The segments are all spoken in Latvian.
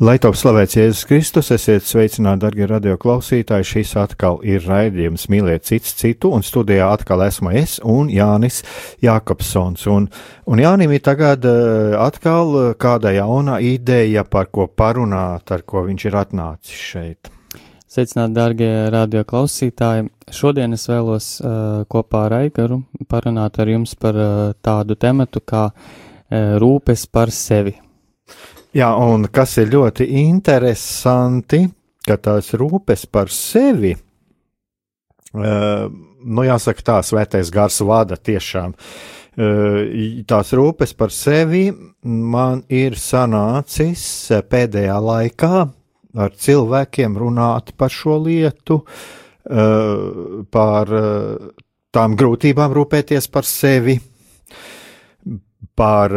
Lai top slavēts Jēzus Kristus, esiet sveicināti, darbie radioklausītāji. Šis atkal ir raidījums Mīliet cits citu, un studijā atkal esmu es un Jānis Jākapsons. Un, un Jānim ir tagad uh, atkal kāda jauna ideja, par ko parunāt, ar ko viņš ir atnācis šeit. Sveicināti, darbie radioklausītāji! Šodien es vēlos uh, kopā ar Aikaru parunāt ar jums par uh, tādu tematu kā uh, rūpes par sevi. Jā, un kas ir ļoti interesanti, ka tās rūpes par sevi, uh, nu jāsaka tā, svētais gars vada tiešām. Uh, tās rūpes par sevi man ir sanācis pēdējā laikā ar cilvēkiem runāt par šo lietu, uh, par tām grūtībām rūpēties par sevi, par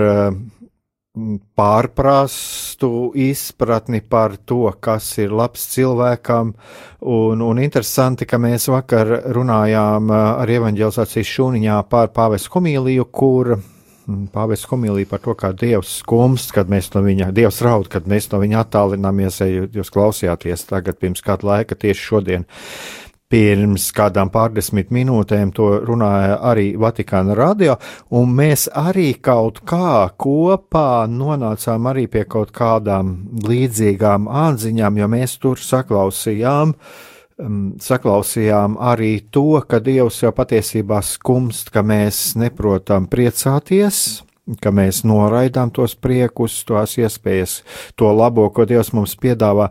pārprastu izpratni par to, kas ir labs cilvēkam. Un, un interesanti, ka mēs vakar runājām uh, ar evanģelizācijas šūniņā par pāvestu homīliju, kur pāvests homīlija par to, kā Dievs skumst, kad mēs no viņa, Dievs raud, kad mēs no viņa attālināmies, ja jūs klausījāties tagad pirms kāda laika tieši šodien. Uh, Pirms kādām pārdesmit minūtēm to runāja arī Vatikāna radio, un mēs arī kaut kā kopā nonācām arī pie kaut kādām līdzīgām atziņām, jo mēs tur saklausījām, um, saklausījām arī to, ka Dievs jau patiesībā skumst, ka mēs neprotam priecāties ka mēs noraidām tos priekus, tās iespējas, to labo, ko Dievs mums piedāvā.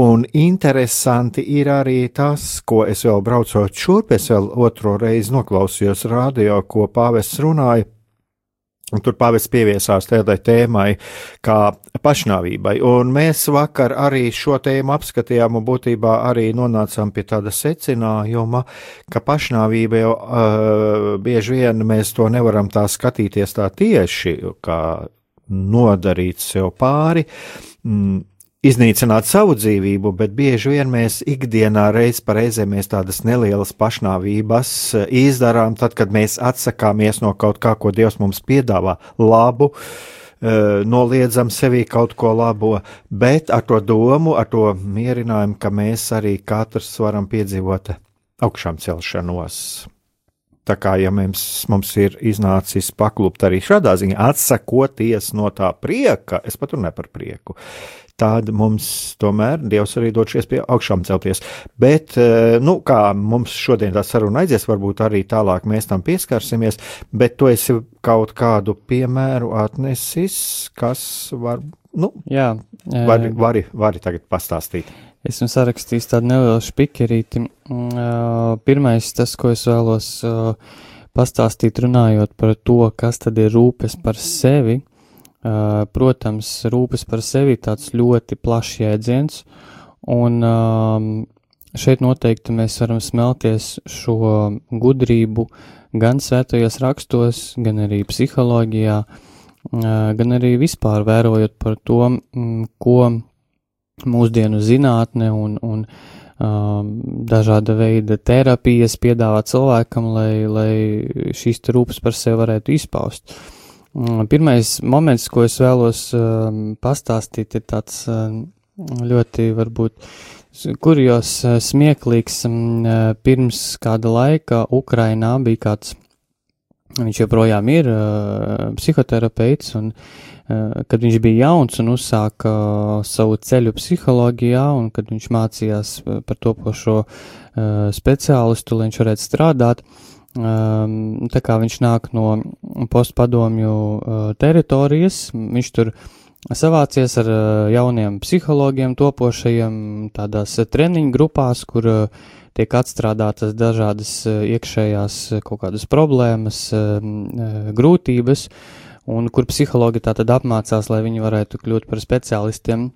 Un interesanti ir arī tas, ko es vēl braucot šurp, es vēl otro reizi noklausījos radio, ko pāvests runāja Un tur pāvis pieviesās tādai tēmai kā pašnāvībai. Un mēs vakar arī šo tēmu apskatījām un būtībā arī nonācām pie tāda secinājuma, ka pašnāvība jau uh, bieži vien mēs to nevaram tā skatīties tā tieši, kā nodarīt sev pāri. Mm, iznīcināt savu dzīvību, bet bieži vien mēs ikdienā reiz pa reizē mēs tādas nelielas pašnāvības eh, izdarām, tad, kad mēs atsakāmies no kaut kā, ko Dievs mums piedāvā labu, eh, noliedzam sevī kaut ko labo, bet ar to domu, ar to mierinājumu, ka mēs arī katrs varam piedzīvot augšām celšanos. Tā kā ja mums, mums ir iznācis paklupt arī šādā ziņā, atsakoties no tā prieka, es pat runāju par prieku, tad mums tomēr Dievs arī dod šies pie augšām celties. Bet, eh, nu, kā mums šodien tā saruna aizies, varbūt arī tālāk mēs tam pieskarsimies, bet tu esi kaut kādu piemēru atnesis, kas var, nu, Jā, vari, vari, vari tagad pastāstīt. Esmu sarakstījis tādu nelielu špikerīti. Mm, pirmais, tas, ko es vēlos pastāstīt, runājot par to, kas tad ir rūpes par sevi, Protams, rūpes par sevi ir tāds ļoti plašs jēdziens, un šeit noteikti mēs varam smelties šo gudrību gan svētajos rakstos, gan arī psiholoģijā, gan arī vispār vērojot par to, ko mūsdienu zinātne un, un dažāda veida terapijas piedāvā cilvēkam, lai, lai šīs rūpes par sevi varētu izpaust. Mm, pirmais moments, ko es vēlos um, pastāstīt, ir tāds um, ļoti varbūt kurjos uh, smieklīgs. Um, pirms kāda laika Ukrainā bija kāds, viņš joprojām ir uh, psihoterapeits, un kad viņš bija jauns un uzsāka savu ceļu psiholoģijā, un kad viņš mācījās par topošo speciālistu, lai viņš varētu strādāt. Tā kā viņš nāk no postpadomju teritorijas, viņš tur savācies ar jauniem psihologiem, topošajiem tādās treniņu grupās, kur tiek atstrādātas dažādas iekšējās kaut kādas problēmas, grūtības, uh, un kur psihologi tātad apmācās, lai viņi varētu kļūt par speciālistiem.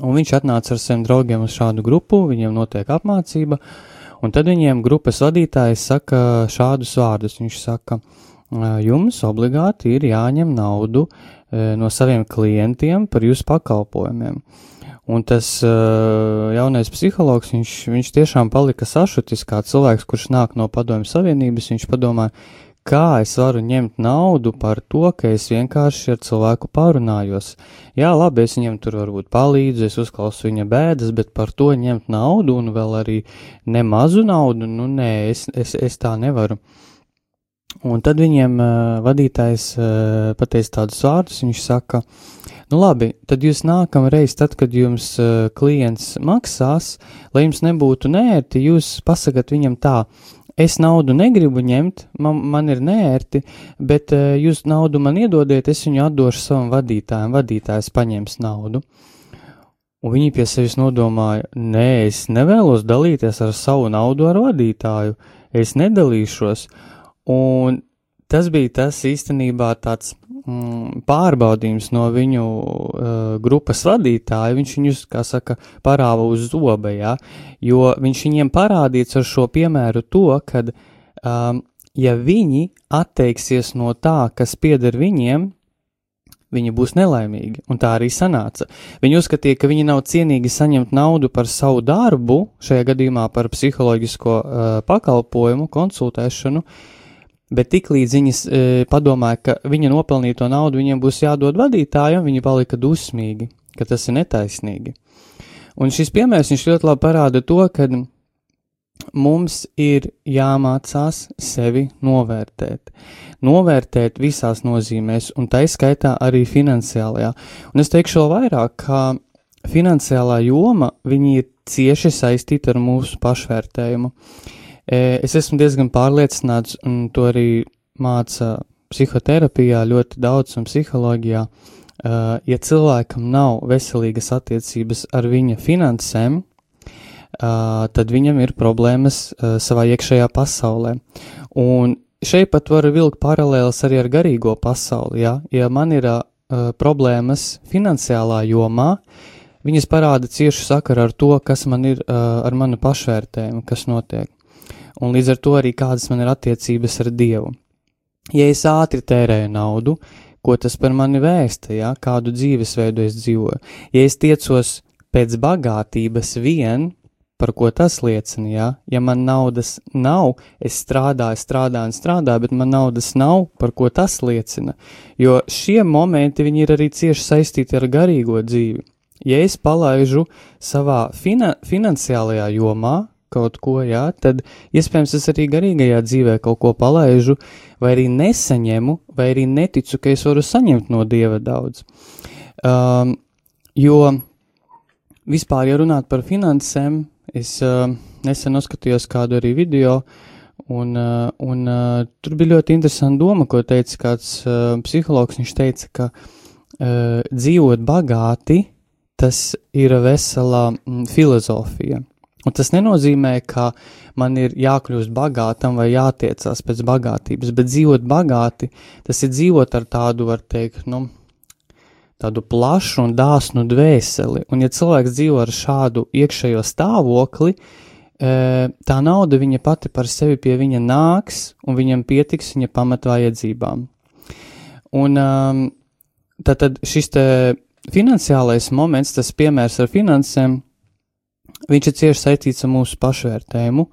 Un viņš atnāca ar saviem draugiem uz šādu grupu, viņiem notiek apmācība, un tad viņiem grupas vadītājs saka šādus vārdus. Viņš saka, jums obligāti ir jāņem naudu no saviem klientiem par jūsu pakalpojumiem. Un tas uh, jaunais psihologs, viņš, viņš tiešām palika sašutis kā cilvēks, kurš nāk no padomju savienības. Viņš padomāja, Kā es varu ņemt naudu par to, ka es vienkārši ar cilvēku parunājos? Jā, labi, es viņam tur varbūt palīdzu, es uzklausu viņa bēdas, bet par to ņemt naudu un vēl arī nemazu naudu, nu nē, es, es, es tā nevaru. Un tad viņiem uh, vadītājs uh, pateica tādus vārdus, viņš saka, nu labi, tad jūs nākamreiz, tad, kad jums uh, klients maksās, lai jums nebūtu nērti, jūs pasakat viņam tā, es naudu negribu ņemt, man, man ir nērti, bet uh, jūs naudu man iedodiet, es viņu atdošu savam vadītājam, vadītājs paņems naudu. Un viņi pie sevis nodomāja, nē, es nevēlos dalīties ar savu naudu ar vadītāju, es nedalīšos. Un tas bija tas īstenībā tāds pārbaudījums no viņu uh, grupas vadītāja. Viņš viņus, kā saka, parāva uz zobe, ja, jo viņš viņiem parādīts ar šo piemēru to, ka, um, ja viņi atteiksies no tā, kas pieder viņiem, viņi būs nelaimīgi, un tā arī sanāca. Viņi uzskatīja, ka viņi nav cienīgi saņemt naudu par savu darbu, šajā gadījumā par psiholoģisko uh, pakalpojumu, konsultēšanu, uh, Bet tiklīdz viņas e, padomāja, ka viņa nopelnīto naudu viņiem būs jādod vadītājam, viņi palika dusmīgi, ka tas ir netaisnīgi. Un šis piemērs ļoti labi parāda to, ka mums ir jāmācās sevi novērtēt. Novērtēt visās nozīmēs, un tā izskaitā arī finansiālajā. Un es teikšu vēl vairāk, ka finansiālā joma viņi ir cieši saistīta ar mūsu pašvērtējumu. Uh, Es esmu diezgan pārliecināts, un to arī māca psihoterapijā ļoti daudz un psiholoģijā. Ja cilvēkam nav veselīgas attiecības ar viņa finansēm, tad viņam ir problēmas savā iekšējā pasaulē. Un šeit pat var vilkt paralēlis arī ar garīgo pasauli. Ja, ja man ir problēmas finansiālā jomā, viņas parāda ciešu sakaru ar to, kas man ir ar manu pašvērtējumu, kas notiek un līdz ar to arī kādas man ir attiecības ar Dievu. Ja es ātri tērēju naudu, ko tas par mani vēsta, ja, kādu dzīvesveidu es dzīvoju, ja es tiecos pēc bagātības vien, par ko tas liecina, ja, ja man naudas nav, es strādāju, strādāju un strādāju, bet man naudas nav, par ko tas liecina, jo šie momenti viņi ir arī cieši saistīti ar garīgo dzīvi. Ja es palaižu savā fina finansiālajā jomā, kaut ko, jā, tad iespējams es arī garīgajā dzīvē kaut ko palaižu, vai arī nesaņemu, vai arī neticu, ka es varu saņemt no Dieva daudz. Um, jo vispār, ja runāt par finansēm, es uh, nesen noskatījos kādu arī video, un, uh, un uh, tur bija ļoti interesanta doma, ko teica kāds uh, psihologs. Viņš teica, ka uh, dzīvot bagāti, tas ir vesela mm, filozofija. Un tas nenozīmē, ka man ir jākļūst bagātam vai jātiecās pēc bagātības, bet dzīvot bagāti, tas ir dzīvot ar tādu, var teikt, nu, tādu plašu un dāsnu dvēseli. Un ja cilvēks dzīvo ar šādu iekšējo stāvokli, e, tā nauda viņa pati par sevi pie viņa nāks, un viņam pietiks viņa pamatvajadzībām. Un um, tad šis te finansiālais moments, tas piemērs ar finansēm, Viņš ir cieši saistīts ar mūsu pašvērtējumu,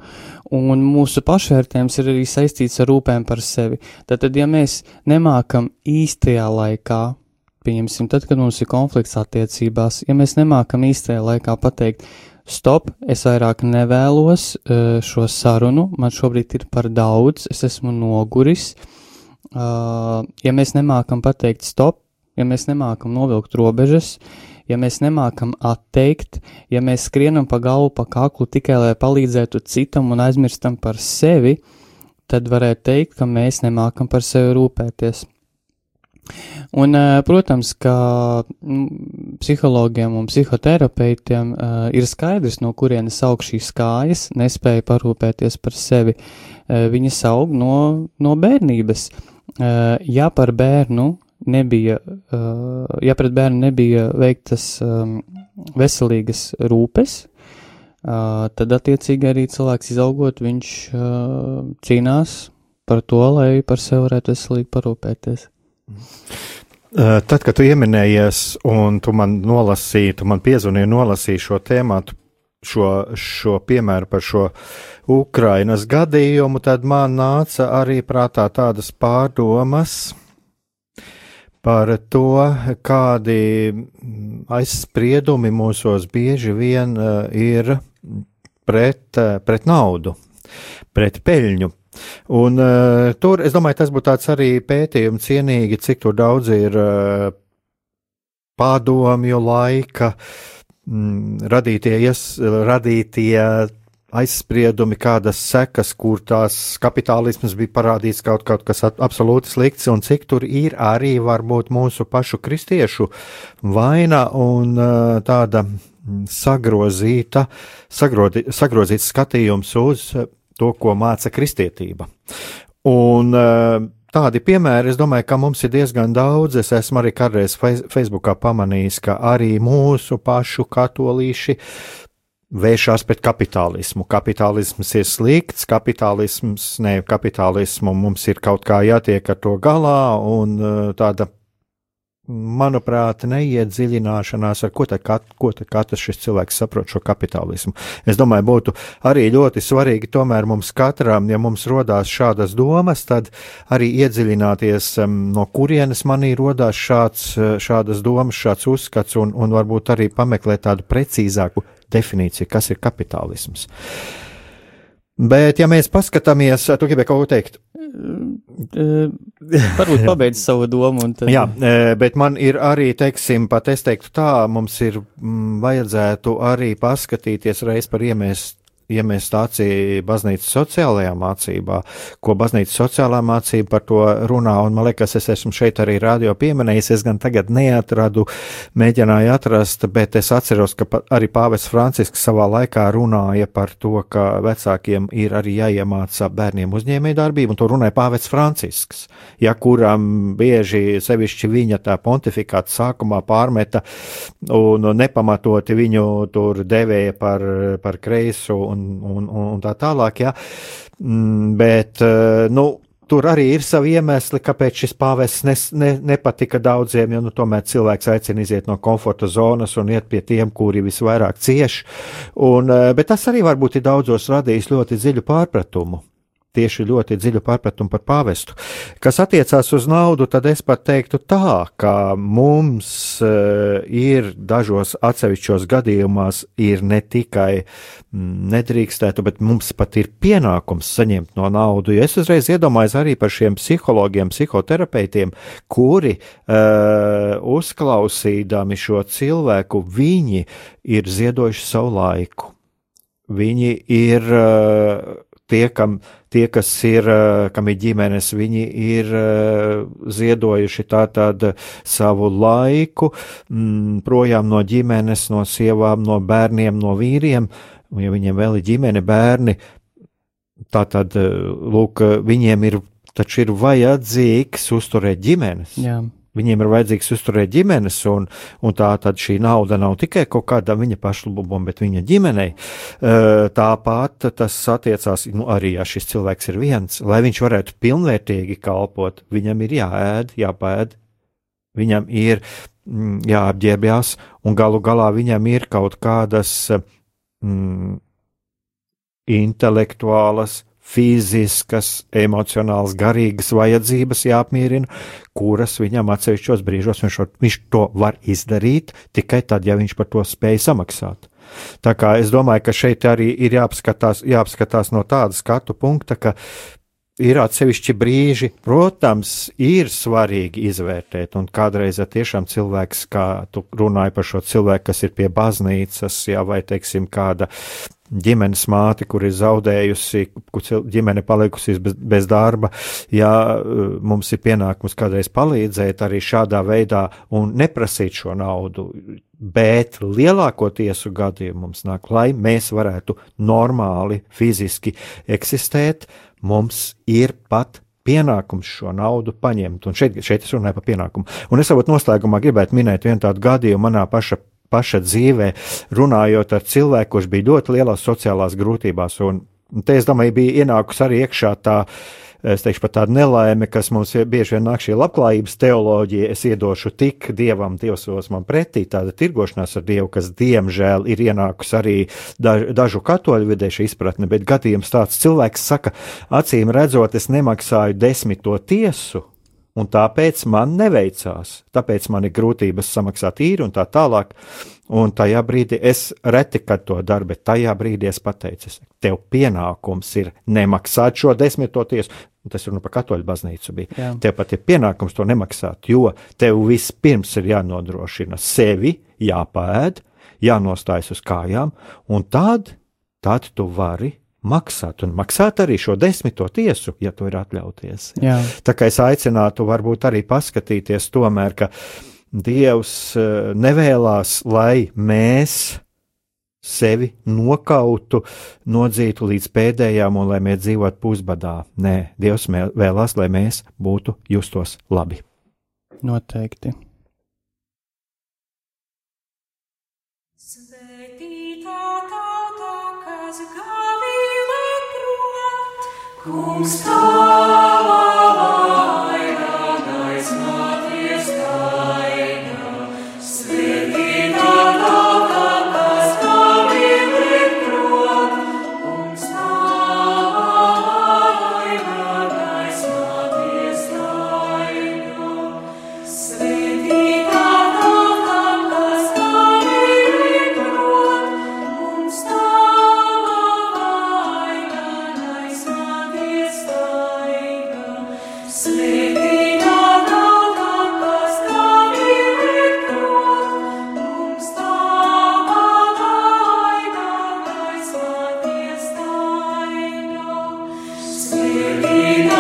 un mūsu pašvērtējums ir arī saistīts ar rūpēm par sevi. Tātad, ja mēs nemākam īstajā laikā, pieņemsim, tad, kad mums ir konflikts attiecībās, ja mēs nemākam īstajā laikā pateikt, stop, es vairāk nevēlos uh, šo sarunu, man šobrīd ir par daudz, es esmu noguris. Uh, ja mēs nemākam pateikt stop, ja mēs nemākam novilkt robežas, ja mēs nemākam atteikt, ja mēs skrienam pa galvu, pa kaklu tikai lai palīdzētu citam un aizmirstam par sevi, tad varētu teikt, ka mēs nemākam par sevi rūpēties. Un, protams, ka nu, psihologiem un psihoterapeitiem uh, ir skaidrs, no kurienes aug šīs kājas, nespēja parūpēties par sevi. Uh, viņas aug no, no bērnības. Ja par bērnu nebija, uh, ja pret bērnu nebija veiktas um, veselīgas rūpes, uh, tad attiecīgi arī cilvēks izaugot, viņš uh, cīnās par to, lai par sevi varētu veselīgi parūpēties. Tad, kad tu pieminējies, un tu man nolasīji, tu man piezvanīji, nolasīji šo tēmu, šo, šo piemēru par šo Ukrainas gadījumu, tad man nāca arī prātā tādas pārdomas par to, kādi aizspriedumi mūsos bieži vien ir pret, pret naudu, pret peļņu. Un uh, tur, es domāju, tas būtu tāds arī pētījums cienīgi, cik tur daudz ir uh, pārdomju laika, mm, radītie, ies, radītie aizspriedumi, kādas sekas, kur tās kapitālisms bija parādīts kaut, kaut kas absolūti slikts, un cik tur ir arī varbūt mūsu pašu kristiešu vaina un uh, tāda sagrozīta, sagrodi, sagrozīts skatījums uz to, ko māca kristietība. Un eh, tādi piemēri, es domāju, ka mums ir diezgan daudz. Es esmu arī kādreiz Facebookā pamanījis, ka arī mūsu pašu katolīši vēršās pret kapitālismu. Kapitālisms ir slikts, kapitālisms, ne kapitālismu mums ir kaut kā jātiek ar to galā, un eh, tāda manuprāt, neiedziļināšanās, ar ko tad, kat, ko tad katrs šis cilvēks saprot šo kapitālismu. Es domāju, būtu arī ļoti svarīgi tomēr mums katram, ja mums rodās šādas domas, tad arī iedziļināties, no kurienes manī rodās šāds, šādas domas, šāds uzskats, un, un varbūt arī pameklēt tādu precīzāku definīciju, kas ir kapitālisms. Bet, ja mēs paskatāmies, tu gribēji kaut ko teikt? Varbūt pabeidz savu domu. Tad... Jā, bet man ir arī, teiksim, pat es teiktu tā, mums ir m, mm, vajadzētu arī paskatīties reiz par iemest iemest stācija baznīcas sociālajā mācībā, ko baznīcas sociālā mācība par to runā, un man liekas, es esmu šeit arī radio pieminējis, es gan tagad neatradu, mēģināju atrast, bet es atceros, ka arī pāvests Francisks savā laikā runāja par to, ka vecākiem ir arī jāiemāca bērniem uzņēmēju darbību, un to runāja pāvests Francisks, ja kuram bieži sevišķi viņa tā pontifikāta sākumā pārmeta un nepamatoti viņu tur devēja par, par kreisu un un, un, un tā tālāk. Ja. Mm, bet, eh, nu, tur arī ir savi iemesli, kāpēc šis pāvests ne, ne, nepatika daudziem, jo nu, tomēr cilvēks aicina iziet no komforta zonas un iet pie tiem, kuri visvairāk cieš. Un, eh, bet tas arī varbūt ir daudzos radījis ļoti dziļu pārpratumu tieši ļoti dziļu pārpratumu par pāvestu. Kas attiecās uz naudu, tad es pat teiktu tā, ka mums uh, ir dažos atsevišķos gadījumos ir ne tikai mm, nedrīkstētu, bet mums pat ir pienākums saņemt no naudu. Jo es uzreiz iedomājos arī par šiem psihologiem, psihoterapeitiem, kuri uh, uzklausīdami šo cilvēku, viņi ir ziedojuši savu laiku. Viņi ir uh, tie, kam, tie, kas ir, eh, kam ir ģimenes, viņi ir eh, ziedojuši tātad savu laiku m, mm, projām no ģimenes, no sievām, no bērniem, no vīriem, un ja viņiem vēl ir ģimene, bērni, tātad, eh, lūk, viņiem ir, taču ir vajadzīgs uzturēt ģimenes. Jā. Viņiem ir vajadzīgs uzturēt ģimenes, un, un tā tad šī nauda nav tikai kaut kādam viņa pašlabumam, bet viņa ģimenei. Tāpat tas attiecās nu, arī, ja šis cilvēks ir viens, lai viņš varētu pilnvērtīgi kalpot, viņam ir jāēd, jāpēd, viņam ir mm, jāapģērbjās, un galu galā viņam ir kaut kādas mm, intelektuālas, fiziskas, emocionālas, garīgas vajadzības jāapmierina, kuras viņam atsevišķos brīžos viņš, viņš to var izdarīt tikai tad, ja viņš par to spēj samaksāt. Tā kā es domāju, ka šeit arī ir jāapskatās, jāapskatās no tāda skatu punkta, ka ir atsevišķi brīži, protams, ir svarīgi izvērtēt, un kādreiz tiešām cilvēks, kā tu runāji par šo cilvēku, kas ir pie baznīcas, jā, vai, teiksim, kāda ģimenes māte, kur ir zaudējusi, kur ģimene palikusi bez, bez darba, ja mums ir pienākums kādreiz palīdzēt arī šādā veidā un neprasīt šo naudu, bet lielākoties gadījumu mums nāk, lai mēs varētu normāli, fiziski eksistēt, mums ir pat pienākums šo naudu paņemt. Un šeit, šeit es runāju par pienākumu. Un es varbūt noslēgumā gribētu minēt vienu tādu gadījumu manā paša, paša dzīvē, runājot ar cilvēku, kurš bija ļoti lielās sociālās grūtībās. Un te, es domāju, bija ienākusi arī iekšā tā es teikšu, pat tāda nelaime, kas mums bieži vien nāk šī labklājības teoloģija, es iedošu tik dievam, dievs os man pretī, tāda tirgošanās ar dievu, kas diemžēl ir ienākusi arī daž, dažu katoļu vidē šī izpratne, bet gadījums tāds cilvēks saka, acīm redzot, es nemaksāju desmito tiesu, un tāpēc man neveicās, tāpēc man ir grūtības samaksāt īri un tā tālāk. Un tajā brīdī es reti, kad to daru, bet tajā brīdī es pateicu, tev pienākums ir nemaksāt šo desmito tiesu. Tas ir nu par katoļu baznīcu. Bija. Jā. Tev pat ir pienākums to nemaksāt, jo tev vispirms ir jānodrošina sevi, jāpēd, jānostājas uz kājām, un tad, tad tu vari maksāt, un maksāt arī šo desmito tiesu, ja to ir atļauties. Jā. Tā kā es aicinātu, varbūt arī paskatīties tomēr, ka Dievs eh, nevēlas, lai mēs sevi nokautu, nodzītu līdz pēdējām un lai mēs dzīvotu pusbadā. Nē, Dievs vēlās, lai mēs būtu justos labi. Noteikti. Kungs tavā Dārgie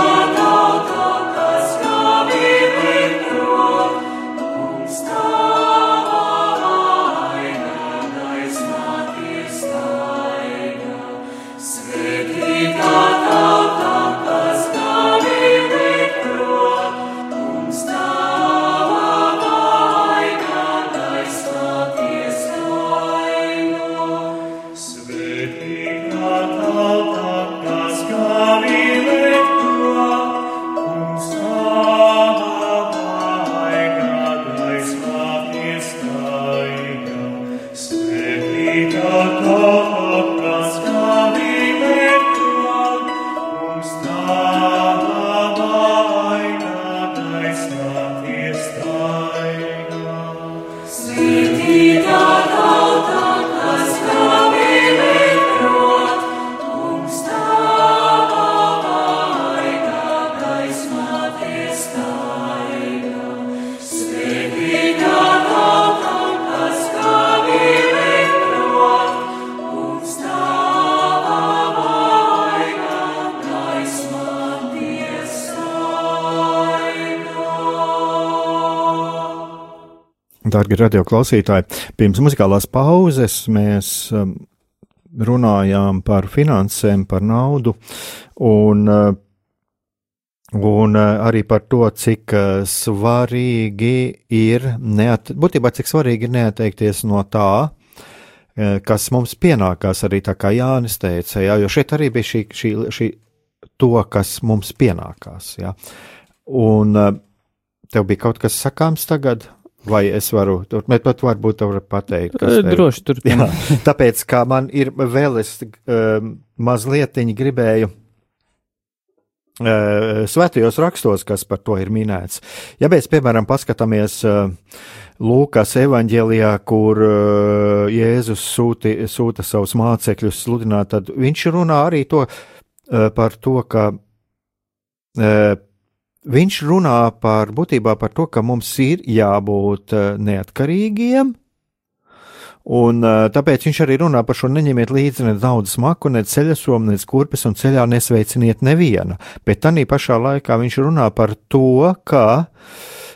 radio klausītāji, pirms muzikālās pauzes mēs um, runājām par finansēm, par naudu un, uh, un uh, arī par to, cik uh, svarīgi ir, neat, būtībā cik svarīgi ir neatteikties no tā, kas mums pienākās, arī tā kā Jānis teica, jā, jo šeit arī bija šī, šī, šī to, kas mums pienākās. Jā. Un tev bija kaut kas sakāms tagad? Vai es varu, bet pat varbūt tā var pateikt, kas ir. Droši turpināt. Tāpēc, kā man ir vēl es um, mazliet gribēju uh, svētajos rakstos, kas par to ir minēts. Ja mēs, piemēram, paskatāmies uh, Lūkas evanģēlijā, kur Jēzus sūti, sūta savus mācekļus sludināt, tad viņš runā arī to, par to, ka viņš runā par būtībā par to, ka mums ir jābūt neatkarīgiem, Un, uh, tāpēc viņš arī runā par šo neņemiet līdzi ne daudz smaku, ne ceļasomu, ne kurpes un ceļā nesveiciniet nevienu. Bet tā pašā laikā viņš runā par to, ka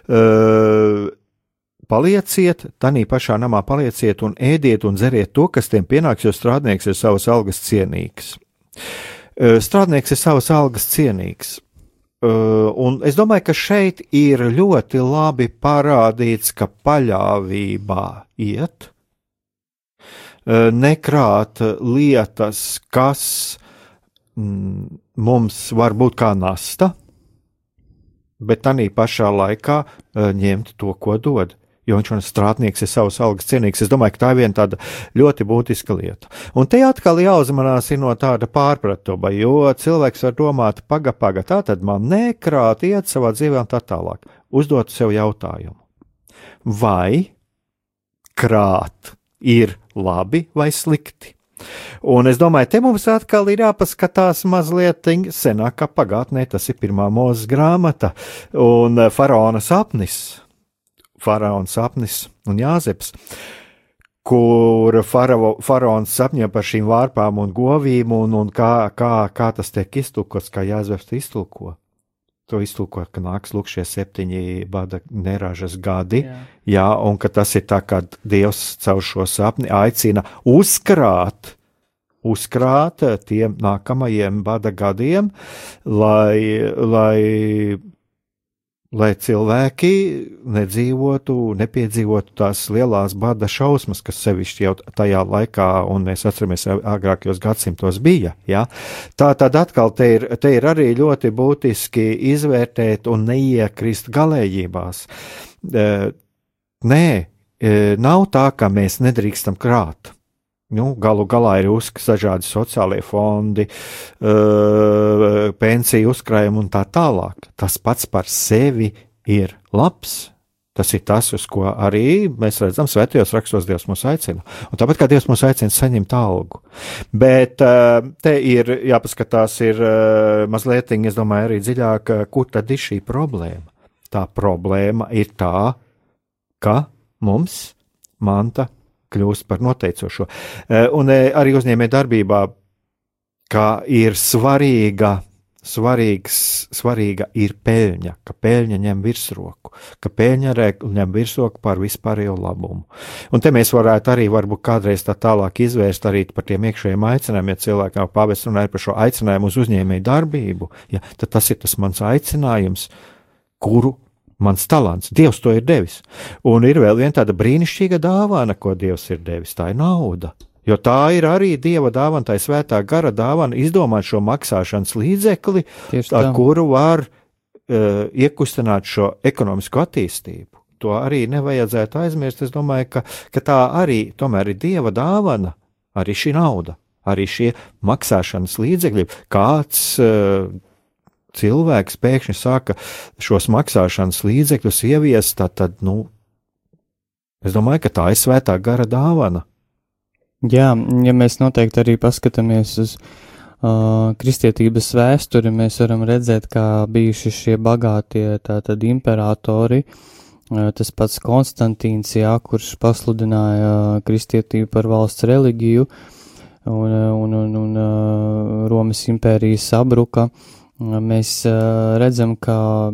uh, palieciet, tanī pašā namā palieciet un ēdiet un dzeriet to, kas tiem pienāks, jo strādnieks ir savas algas cienīgs. Strādnieks ir savas algas cienīgs. Un es domāju, ka šeit ir ļoti labi parādīts, ka paļāvībā iet, nekrāt lietas, kas mm, mums var būt kā nasta, bet tā pašā laikā ņemt to, ko dod jo viņš man strādnieks ir savas algas cienīgs. Es domāju, ka tā ir viena tāda ļoti būtiska lieta. Un te atkal jāuzmanās no tāda pārpratuma, jo cilvēks var domāt, paga, paga, tā tad man nekrāt, iet savā dzīvē un tā tālāk. Uzdot sev jautājumu, vai krāt ir labi vai slikti? Un es domāju, te mums atkal ir jāpaskatās mazliet senākā pagātnē. Tas ir pirmā mūzes grāmata un faraona sapnis faraona sapnis un Jāzeps, kur farao, faraons sapņo par šīm vārpām un govīm, un, un kā, kā, kā tas tiek iztulkots, kā Jāzeps iztulko. To iztulko, ka nāks lūk šie septiņi bada neražas gadi, jā. jā, un ka tas ir tā, kā Dievs caur šo sapni aicina uzkrāt, uzkrāt tiem nākamajiem bada gadiem, lai, lai lai cilvēki nedzīvotu, nepiedzīvotu tās lielās bada šausmas, kas sevišķi jau tajā laikā, un mēs atceramies, agrākajos gadsimtos bija. Ja? Tā tad atkal te ir, te ir arī ļoti būtiski izvērtēt un neiekrist galējībās. E, nē, e, nav tā, ka mēs nedrīkstam krāt. Nu, galu galā ir dažādi sociālie fondi, uh, pensiju uzkrājumi un tā tālāk. Tas pats par sevi ir labs. Tas ir tas, uz ko arī mēs redzam, svētajos rakstos Dievs mūs aicina. Un tāpat kā Dievs mūs aicina saņemt algu. Bet uh, te ir jāpaskatās, ir uh, mazliet, es domāju, arī dziļāk, kur tad ir šī problēma. Tā problēma ir tā, ka mums manta kļūst par noteicošo. Eh, un eh, arī uzņēmē darbībā, kā ir svarīga, svarīgs, svarīga ir peļņa, ka peļņa ņem virsroku, ka peļņa ņem virsroku pār vispārējo labumu. Un te mēs varētu arī varbūt kādreiz tā tālāk izvērst arī par tiem iekšējiem aicinājumiem, ja cilvēkam pāvis runāja par šo aicinājumu uz uzņēmēju darbību, ja, tad tas ir tas mans aicinājums, kuru mans talants. Dievs to ir devis. Un ir vēl viena tāda brīnišķīga dāvana, ko Dievs ir devis. Tā ir nauda. Jo tā ir arī Dieva dāvana, tā ir svētā gara dāvana, izdomāt šo maksāšanas līdzekli, ar kuru var uh, iekustināt šo ekonomisko attīstību. To arī nevajadzētu aizmirst. Es domāju, ka, ka tā arī tomēr ir Dieva dāvana, arī šī nauda, arī šie maksāšanas līdzekļi. Kāds uh, cilvēks pēkšņi sāka šos maksāšanas līdzekļus ieviest, tad, tad nu, es domāju, ka tā ir svētā gara dāvana. Jā, ja mēs noteikti arī paskatāmies uz uh, kristietības vēsturi, mēs varam redzēt, kā bijuši šie bagātie tātad imperatori, uh, tas pats Konstantīns, jā, kurš pasludināja uh, kristietību par valsts reliģiju, un, un, un, un uh, Romas impērija sabruka, uh, mēs redzam, ka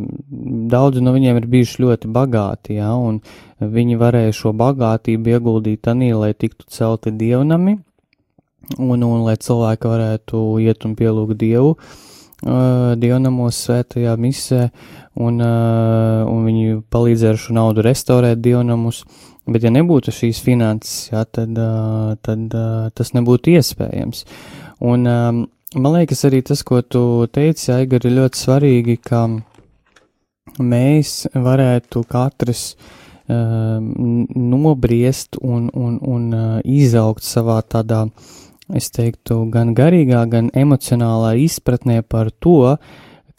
daudzi no viņiem ir bijuši ļoti bagāti, ja, un viņi varēja šo bagātību ieguldīt tanī, lai tiktu celti dievnami, un, un lai cilvēki varētu iet un pielūgt dievu uh, dievnamos svētajā misē, un, uh, un viņi palīdzēja ar šo naudu restaurēt dievnamus, bet ja nebūtu šīs finanses, ja, tad, uh, tad tas nebūtu iespējams. Un, um, Man liekas, arī tas, ko tu teici, Aigar, ir ļoti svarīgi, ka mēs varētu katrs uh, nobriest un, un, un uh, izaugt savā tādā, es teiktu, gan garīgā, gan emocionālā izpratnē par to,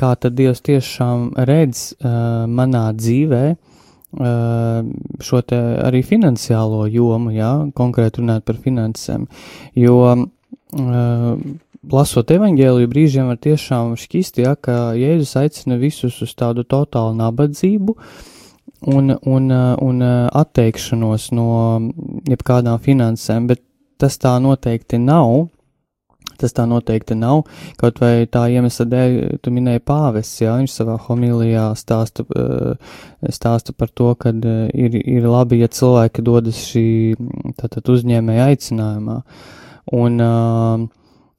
kā tad Dievs tiešām redz uh, manā dzīvē uh, šo te arī finansiālo jomu, jā, konkrēti runāt par finansēm, jo uh, lasot evaņģēliju, brīžiem var tiešām šķist, ja, ka Jēzus aicina visus uz tādu totālu nabadzību un, un, un atteikšanos no jebkādām finansēm, bet tas tā noteikti nav. Tas tā noteikti nav, kaut vai tā iemesla dēļ, tu minēji pāvests, jā, viņš savā homilijā stāsta, stāsta par to, ka ir, ir labi, ja cilvēki dodas šī, tātad uzņēmēja aicinājumā. Un uh,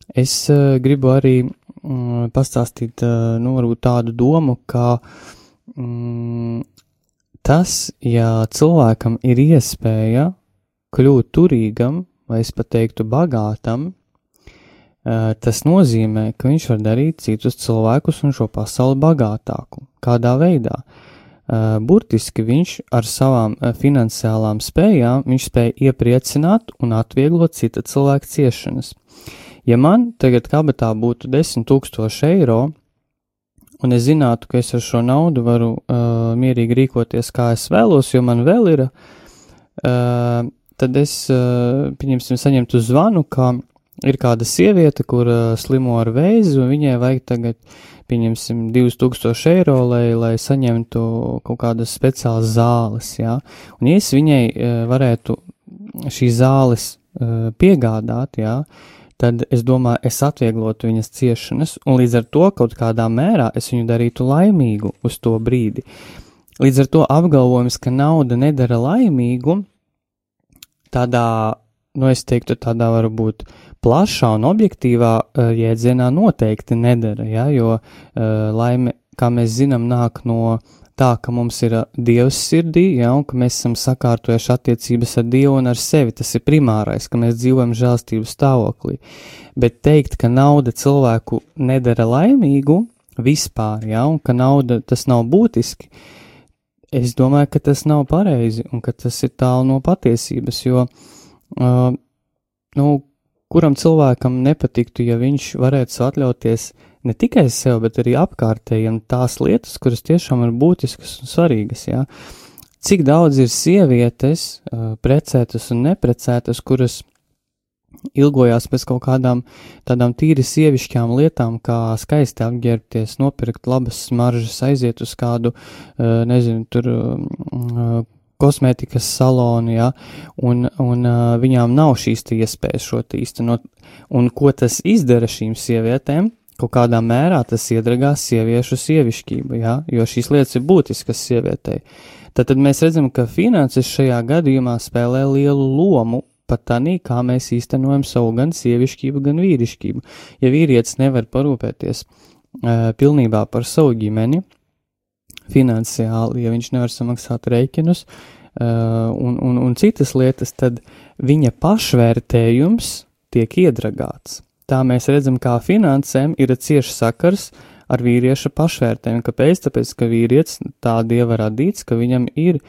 es uh, gribu arī um, pastāstīt, uh, nu, tādu domu, ka um, tas, ja cilvēkam ir iespēja kļūt turīgam, vai es pat teiktu bagātam, tas nozīmē, ka viņš var darīt citus cilvēkus un šo pasauli bagātāku. Kādā veidā? Burtiski viņš ar savām finansiālām spējām, viņš spēja iepriecināt un atvieglot cita cilvēka ciešanas. Ja man tagad kabatā būtu 10 tūkstoši eiro, un es zinātu, ka es ar šo naudu varu uh, mierīgi rīkoties, kā es vēlos, jo man vēl ir, uh, tad es, uh, pieņemsim, saņemtu zvanu, ka ir kāda sieviete, kur uh, slimo ar vēzi, un viņai vajag tagad, pieņemsim, 2000 eiro, lai, lai saņemtu kaut kādas speciālas zāles, jā. Un ja es viņai uh, varētu šīs zāles uh, piegādāt, jā, tad es domāju, es atvieglotu viņas ciešanas, un līdz ar to kaut kādā mērā es viņu darītu laimīgu uz to brīdi. Līdz ar to apgalvojums, ka nauda nedara laimīgu, tādā, nu, es teiktu, tādā varbūt plašā un objektīvā uh, jēdzienā noteikti nedara, ja, jo uh, laime, kā mēs zinām, nāk no tā, ka mums ir Dievs sirdī, ja, un ka mēs esam sakārtojuši attiecības ar Dievu un ar sevi. Tas ir primārais, ka mēs dzīvojam žēlstības stāvoklī. Bet teikt, ka nauda cilvēku nedara laimīgu vispār, ja, un ka nauda tas nav būtiski, es domāju, ka tas nav pareizi un ka tas ir tālu no patiesības, jo, uh, nu, kuram cilvēkam nepatiktu, ja viņš varētu atļauties ne tikai sev, bet arī apkārtējiem tās lietas, kuras tiešām ir būtiskas un svarīgas, jā. Cik daudz ir sievietes, uh, precētas un neprecētas, kuras ilgojās pēc kaut kādām tādām tīri sievišķām lietām, kā skaisti apģērbties, nopirkt labas smaržas, aiziet uz kādu, uh, nezinu, tur uh, kosmētikas salonu, ja, un, un uh, viņām nav šīs iespējas šo īstenot. Un ko tas izdara šīm sievietēm? Kaut kādā mērā tas iedragās sieviešu sievišķību, ja, jo šīs lietas ir būtiskas sievietei. Tad, tad mēs redzam, ka finanses šajā gadījumā spēlē lielu lomu pat tādā, kā mēs īstenojam savu gan sievišķību, gan vīrišķību. Ja vīrietis nevar parūpēties uh, pilnībā par savu ģimeni, finansiāli, ja viņš nevar samaksāt rēķinus uh, un, un, un citas lietas, tad viņa pašvērtējums tiek iedragāts. Tā mēs redzam, kā finansēm ir cieši sakars ar vīrieša pašvērtējumu. Kāpēc? Tāpēc, ka vīrietis tā dieva radīts, ka viņam ir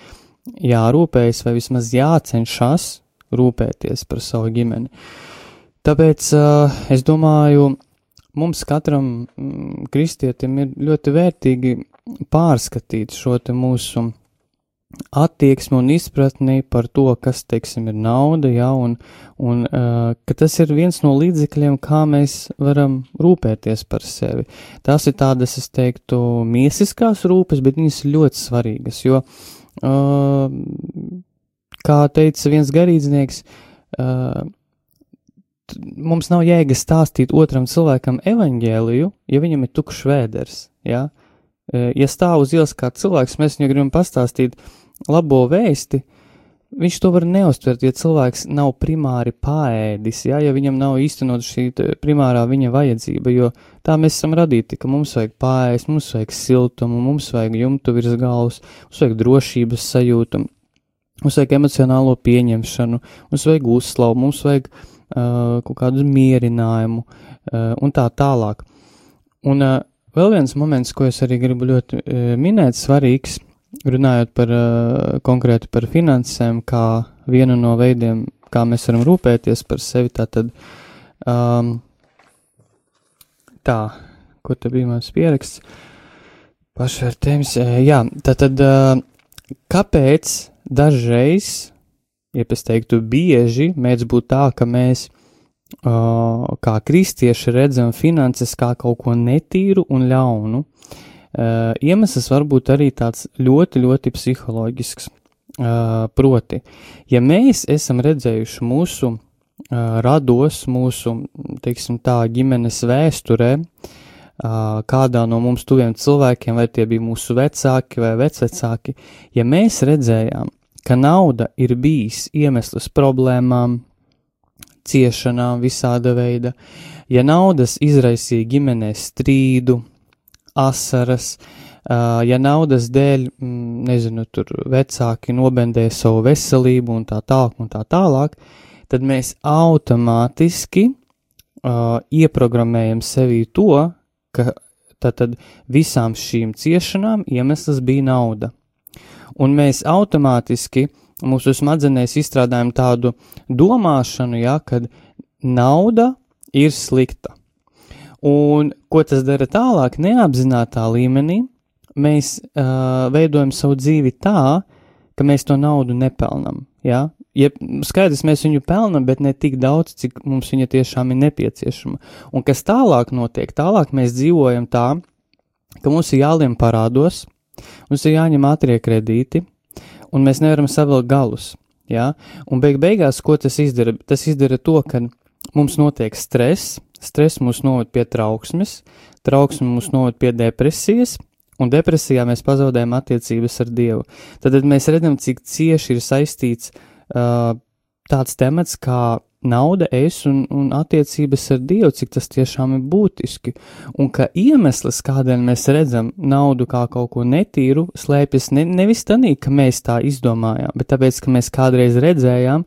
jārūpējas vai vismaz jācenšas rūpēties par savu ģimeni. Tāpēc uh, es domāju, mums katram mm, kristietim ir ļoti vērtīgi pārskatīt šo te mūsu attieksmi un izpratni par to, kas, teiksim, ir nauda, jā, un, un uh, ka tas ir viens no līdzekļiem, kā mēs varam rūpēties par sevi. Tās ir tādas, es teiktu, miesiskās rūpes, bet viņas ir ļoti svarīgas, jo uh, kā teica viens garīdznieks, uh, mums nav jēga stāstīt otram cilvēkam evaņģēliju, ja viņam ir tukšs vēders. Ja? Uh, ja stāv uz ielas kā cilvēks, mēs viņam gribam pastāstīt labo vēsti, viņš to var neustvert, ja cilvēks nav primāri pāēdis, ja, ja viņam nav īstenot šī primārā viņa vajadzība, jo tā mēs esam radīti, ka mums vajag pāēst, mums vajag siltumu, mums vajag jumtu virs galvas, mums vajag drošības sajūtu, Mums vajag emocionālo pieņemšanu, mums vajag uzslavu, mums vajag uh, kaut kādu mierinājumu un tā tālāk. Un vēl viens moments, ko es arī gribu ļoti minēt, svarīgs, runājot par konkrēti par finansēm, kā vienu no veidiem, kā mēs varam rūpēties par sevi, tātad um, tā, kur te bija mans pieraksts, pašvērtējums, jā, tātad kāpēc dažreiz, ja es teiktu, bieži mēdz būt tā, ka mēs uh, kā kristieši redzam finanses kā kaut ko netīru un ļaunu. Uh, iemesls var būt arī tāds ļoti, ļoti psiholoģisks. Uh, proti, ja mēs esam redzējuši mūsu uh, rados, mūsu, teiksim tā, ģimenes vēsturē, kādā no mums tuviem cilvēkiem, vai tie bija mūsu vecāki vai vecvecāki, ja mēs redzējām, ka nauda ir bijis iemesls problēmām, ciešanām visāda veida, ja naudas izraisīja ģimenē strīdu, asaras, ja naudas dēļ, nezinu, tur vecāki nobendēja savu veselību un tā tālāk un tā tālāk, tad mēs automātiski uh, ieprogrammējam sevī to, ka tad visām šīm ciešanām iemesls bija nauda. Un mēs automātiski mūsu smadzenēs izstrādājam tādu domāšanu, ja, kad nauda ir slikta. Un ko tas dara tālāk, neapzinātā līmenī, mēs uh, veidojam savu dzīvi tā, ka mēs to naudu nepelnam. Ja? Ja, skaidrs, mēs viņu pelnām, bet ne tik daudz, cik mums viņa tiešām ir nepieciešama. Un kas tālāk notiek? Tālāk mēs dzīvojam tā, ka mums ir jāliem parādos, mums ir jāņem ātrie kredīti, un mēs nevaram savilkt galus. Ja? Un beig beigās, ko tas izdara? Tas izdara to, ka mums notiek stress, stress mūs noved pie trauksmes, trauksme mūs noved pie depresijas, un depresijā mēs pazaudējam attiecības ar Dievu. Tad mēs redzam, cik cieši ir saistīts uh, tāds temats kā nauda, es un, un attiecības ar Dievu, cik tas tiešām ir būtiski. Un ka iemesls, kādēļ mēs redzam naudu kā kaut ko netīru, slēpjas ne, nevis tādā, ka mēs tā izdomājām, bet tāpēc, ka mēs kādreiz redzējām,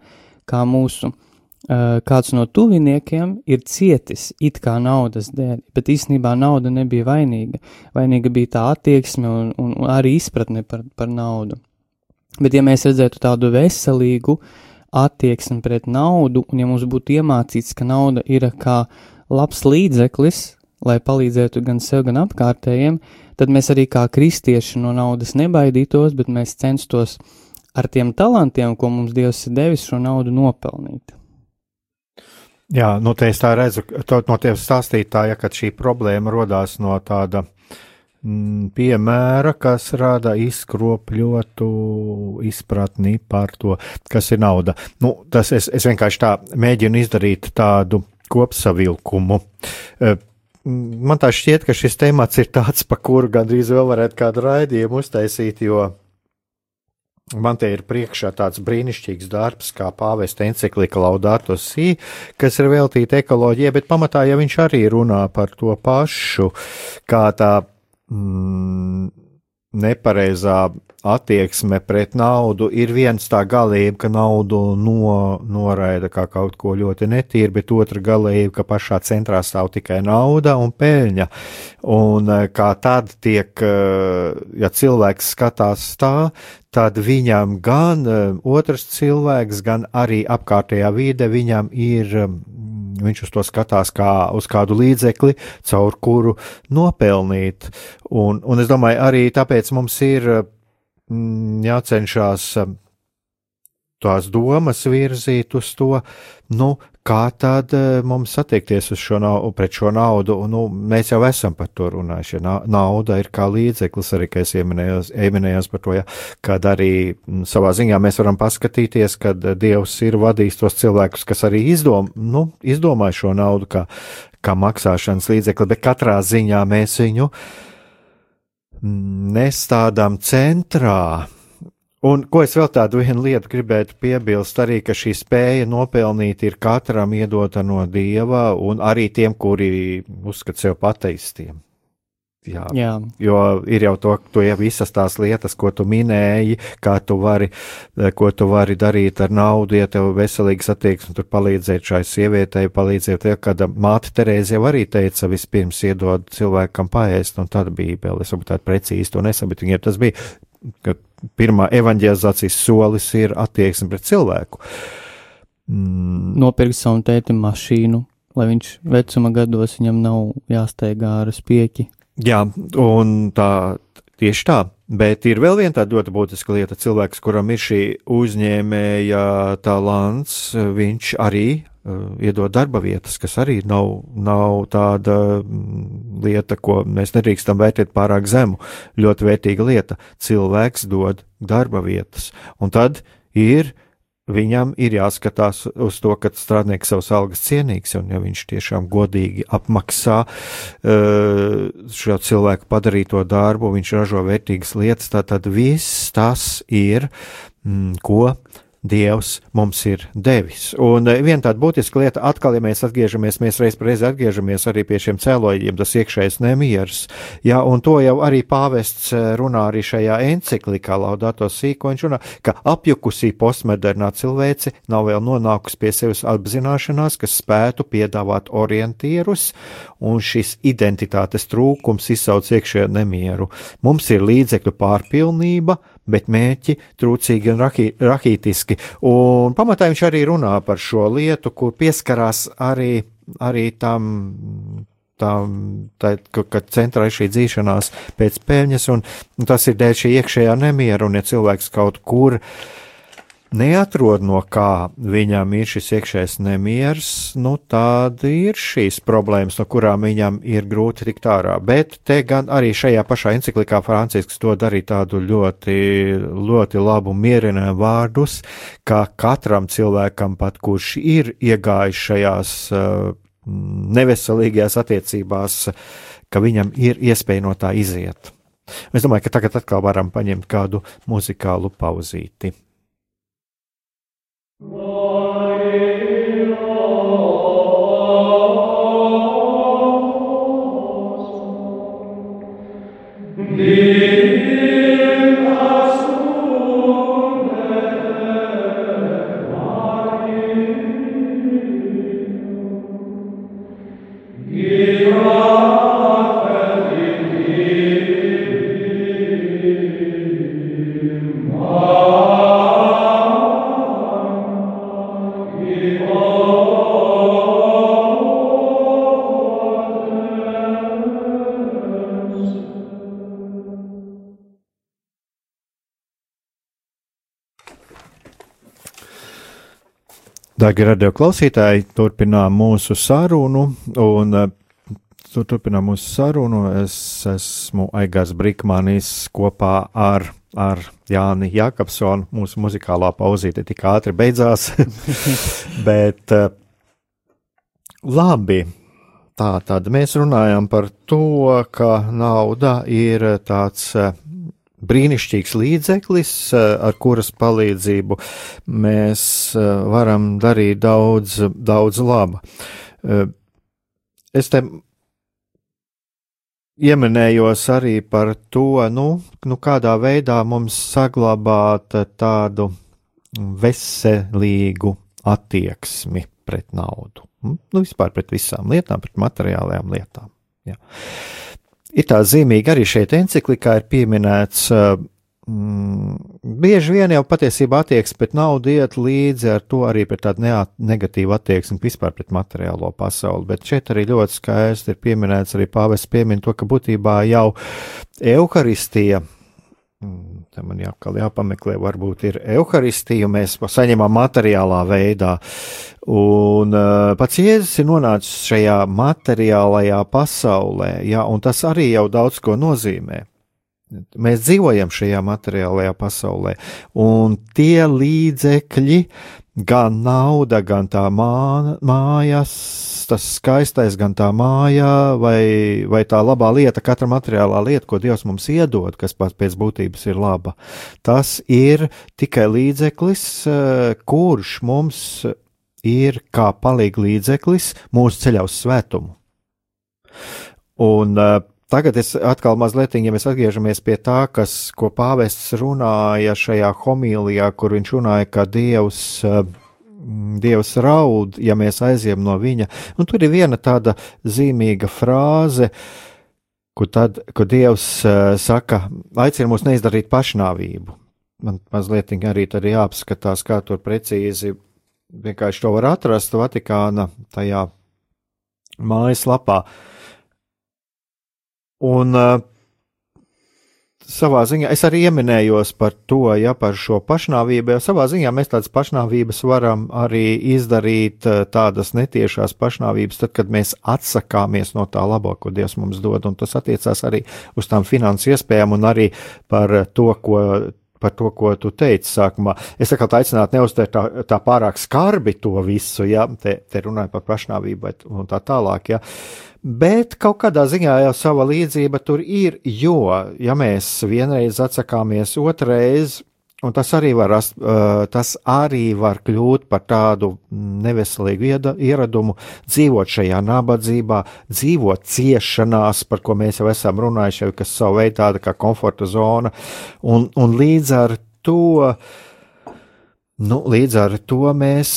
kā mūsu uh, kāds no tuviniekiem ir cietis it kā naudas dēļ, bet īstenībā nauda nebija vainīga. Vainīga bija tā attieksme un, un arī izpratne par, par naudu. Bet ja mēs redzētu tādu veselīgu, uh, attieksmi pret naudu, un ja mums būtu iemācīts, ka nauda ir kā labs līdzeklis, lai palīdzētu gan sev, gan apkārtējiem, tad mēs arī kā kristieši no naudas nebaidītos, bet mēs censtos ar tiem talantiem, ko mums Dievs ir devis, šo naudu nopelnīt. Jā, nu, te es tā redzu, to, no tevis stāstītāja, ka šī problēma rodās no tāda Mm, piemēra, kas rada izkropļotu izpratni par to, kas ir nauda. Nu, tas es, es vienkārši tā mēģinu izdarīt tādu kopsavilkumu. E, man tā šķiet, ka šis temats ir tāds, pa kuru gandrīz vēl varētu kādu raidījumu uztaisīt, jo Man te ir priekšā tāds brīnišķīgs darbs, kā pāvesta encyklika Laudato Si, kas ir veltīta ekoloģijai, bet pamatā jau viņš arī runā par to pašu, kā tā mm, nepareizā attieksme pret naudu ir viens tā galība, ka naudu no, noraida kā kaut ko ļoti netīru, bet otra galība, ka pašā centrā stāv tikai nauda un peļņa. Un eh, kā tad tiek, eh, ja cilvēks skatās tā, tad viņam gan eh, otrs cilvēks, gan arī apkārtējā vide viņam ir viņš uz to skatās kā uz kādu līdzekli, caur kuru nopelnīt. Un, un es domāju, arī tāpēc mums ir mm, jācenšas tās domas virzīt uz to, nu, kā tad eh, mums attiekties uz šo naudu, pret šo naudu. Nu, mēs jau esam par to runājuši. Ja nauda ir kā līdzeklis, arī es ieminējos, ieminējos par to, ja, kad arī m, savā ziņā mēs varam paskatīties, kad Dievs ir vadījis tos cilvēkus, kas arī izdom, nu, izdomāja šo naudu kā, kā maksāšanas līdzekli, bet katrā ziņā mēs viņu nestādām centrā Un ko es vēl tādu vienu lietu gribētu piebilst, arī, ka šī spēja nopelnīt ir katram iedota no dieva un arī tiem, kuri uzskata sev pateistiem. Jā. Jā. Jo ir jau to, to ja visas tās lietas, ko tu minēji, kā tu vari, ko tu vari darīt ar naudu, ja tev veselīgs attieksme, tur palīdzēt šai sievietei, palīdzēt, ja kāda māte Terēze jau arī teica, vispirms iedod cilvēkam paēst, un tad bija vēl, es varbūt tādu precīzi to nesapratu, ja tas bija, ka pirmā evanģelizācijas solis ir attieksme pret cilvēku. Mm. Nopirkt savam tētim mašīnu, lai viņš vecuma gados viņam nav jāsteigā ar spieķi. Jā, un tā tieši tā. Bet ir vēl viena tāda ļoti būtiska lieta. Cilvēks, kuram ir šī uzņēmēja talants, viņš arī iedot darba vietas, kas arī nav, nav tāda mm, lieta, ko mēs nedrīkstam vērtēt pārāk zemu. Ļoti vērtīga lieta. Cilvēks dod darba vietas, un tad ir viņam ir jāskatās uz to, ka strādnieks savus algas cienīgs, un ja viņš tiešām godīgi apmaksā šo cilvēku padarīto darbu, viņš ražo vērtīgas lietas, tad viss tas ir, mm, ko Dievs mums ir devis. Un eh, viena tāda būtiska lieta, atkal, ja mēs atgriežamies, mēs reiz par reizi atgriežamies arī pie šiem cēloņiem, tas iekšējais nemieris. Jā, un to jau arī pāvests eh, runā arī šajā enciklikā Laudato Sīko. Viņš runā, ka apjukusī postmodernā cilvēce nav vēl nonākusi pie sevis apzināšanās, kas spētu piedāvāt orientierus, un šis identitātes trūkums izsauc iekšējo nemieru. Mums ir līdzekļu pārpilnība, bet mērķi trūcīgi un rahītiski. Un pamatā viņš arī runā par šo lietu, kur pieskarās arī, arī tam. Tā, tā, kad centrā ir šī dzīšanās pēc peļņas, un tas ir dēļ šī iekšējā nemiera, un ja cilvēks kaut kur uh, neatrod no kā viņam ir šis iekšējais nemieris, nu tāda ir šīs problēmas, no kurām viņam ir grūti tikt ārā. Bet te gan arī šajā pašā enciklikā Francisks to darīja tādu ļoti, ļoti labu mierinājumu vārdus, ka katram cilvēkam pat kurš ir iegājis šajās uh, neveselīgajās attiecībās, ka viņam ir iespēja no tā iziet. Es domāju, ka tagad atkal varam paņemt kādu muzikālu pauzīti. Give Dārgie radio klausītāji, turpinām mūsu sarunu, un uh, turpinām mūsu sarunu. Es esmu Aigars Brīkmanis kopā ar, ar Jāni Jakobsonu. Mūsu muzikālā pauzīte tik ātri beidzās, bet uh, labi. Tā tad mēs runājam par to, ka nauda ir tāds uh, brīnišķīgs līdzeklis, eh, ar kuras palīdzību mēs eh, varam darīt daudz, daudz laba. Eh, es te ieminējos arī par to, nu, nu kādā veidā mums saglabāt tādu veselīgu attieksmi pret naudu. Nu, vispār pret visām lietām, pret materiālajām lietām. Jā. Ir tā zīmīgi arī šeit encyklikā ir pieminēts. Mm, bieži vien jau patiesībā attieksme pret naudu iet līdzi ar to arī pret tādu negatīvu attieksmi vispār pret materiālo pasauli, bet šeit arī ļoti skaisti ir pieminēts, arī pāvests piemin to, ka būtībā jau Euharistija Mm, te man jākal jāpameklē, varbūt ir evaharistija, mēs saņemam materiālā veidā. Un uh, pats Jēzus ir nonācis šajā materiālajā pasaulē, jā, un tas arī jau daudz ko nozīmē. Mēs dzīvojam šajā materiālajā pasaulē, un tie līdzekļi, gan nauda, gan tā mā, mājas, tas skaistais, gan tā māja, vai, vai tā labā lieta, katra materiālā lieta, ko Dievs mums iedod, kas pats pēc būtības ir laba, tas ir tikai līdzeklis, eh, kurš mums ir kā palīga līdzeklis mūsu ceļā uz svētumu. Un uh, Tagad es atkal mazliet, ja mēs atgriežamies pie tā, kas, ko pāvests runāja šajā homīlijā, kur viņš runāja, ka Dievs uh, Dievs raud, ja mēs aizjām no viņa. Un tur ir viena tāda zīmīga frāze, kur, tad, kur Dievs uh, saka, aicina mūs neizdarīt pašnāvību. Man mazliet arī tad jāapskatās, kā tur precīzi vienkārši to var atrast Vatikāna tajā mājaslapā. Un uh, savā ziņā es arī ieminējos par to, ja par šo pašnāvību, jo savā ziņā mēs tādas pašnāvības varam arī izdarīt, eh, tādas netiešās pašnāvības, tad, kad mēs atsakāmies no tā labo, ko Dievs mums dod, un tas attiecās arī uz tām finansu iespējām un arī par to, ko par to, ko tu teici sākumā. Es kā aicinātu neuztvert tā, tā pārāk skarbi to visu, ja te, te runāju par pašnāvību un tā tālāk. Ja. Bet kaut kādā ziņā jau sava līdzība tur ir, jo, ja mēs vienreiz atsakāmies otrreiz, un tas arī var, rast, tas arī var kļūt par tādu neveselīgu ieradumu, dzīvot šajā nabadzībā, dzīvot ciešanās, par ko mēs jau esam runājuši, kas savu veidu tāda kā komforta zona, un, un līdz ar to. Nu, līdz ar to mēs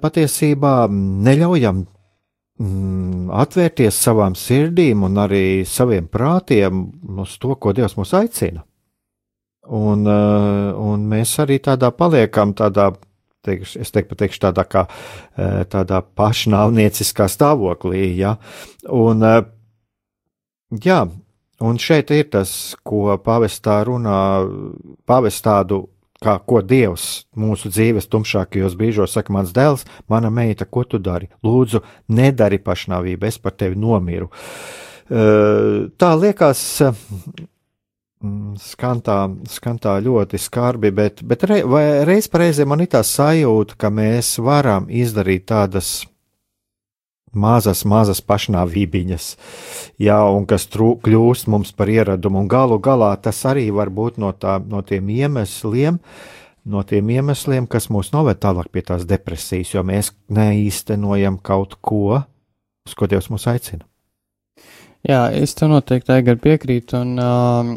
patiesībā neļaujam mm, atvērties savām sirdīm un arī saviem prātiem uz to, ko Dievs mūs aicina. Un, uh, un mēs arī tādā paliekam, tādā, teikšu, es teiktu, pateikšu, tādā kā uh, tādā pašnāvnieciskā stāvoklī, ja. Un, uh, jā, un šeit ir tas, ko pavestā runā, pavest tādu kā ko Dievs mūsu dzīves tumšākajos brīžos saka, mans dēls, mana meita, ko tu dari? Lūdzu, nedari pašnāvību, es par tevi nomiru. Tā liekas, skan tā, skan tā ļoti skarbi, bet, bet re, reiz reizē man ir tā sajūta, ka mēs varam izdarīt tādas mazas, mazas pašnāvībiņas, jā, un kas trū, kļūst mums par ieradumu, un galu galā tas arī var būt no, tā, no tiem iemesliem, no tiem iemesliem, kas mūs noved tālāk pie tās depresijas, jo mēs neīstenojam kaut ko, uz ko Dievs mūs aicina. Jā, es tev noteikti piekrītu, un uh,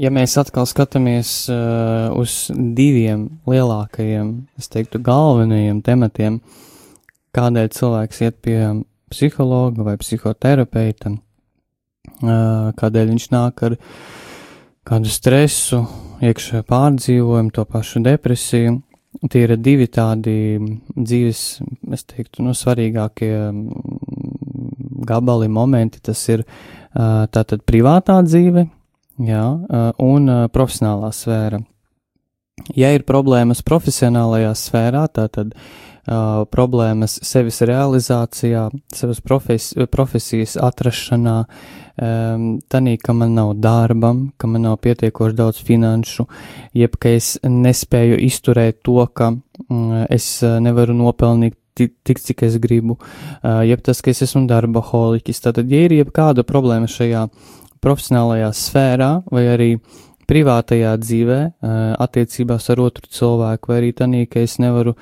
ja mēs atkal skatāmies uh, uz diviem lielākajiem, es teiktu, galvenajiem tematiem, uh, kādēļ cilvēks iet pie psihologa vai psihoterapeita, kādēļ viņš nāk ar kādu stresu, iekšā pārdzīvojumu, to pašu depresiju. Tie ir divi tādi dzīves, es teiktu, no svarīgākie gabali, momenti. Tas ir tātad privātā dzīve, jā, un profesionālā sfēra. Ja ir problēmas profesionālajā sfērā, tātad uh, problēmas sevis realizācijā, savas profes, profesijas atrašanā, um, tanī, ka man nav darbam, ka man nav pietiekoši daudz finanšu, jeb ka es nespēju izturēt to, ka um, es nevaru nopelnīt tik, cik es gribu, jeb tas, ka es esmu darba holiķis. Tātad, ja ir jebkāda problēma šajā profesionālajā sfērā vai arī privātajā dzīvē, attiecībās ar otru cilvēku, vai arī tādā, ka es nevaru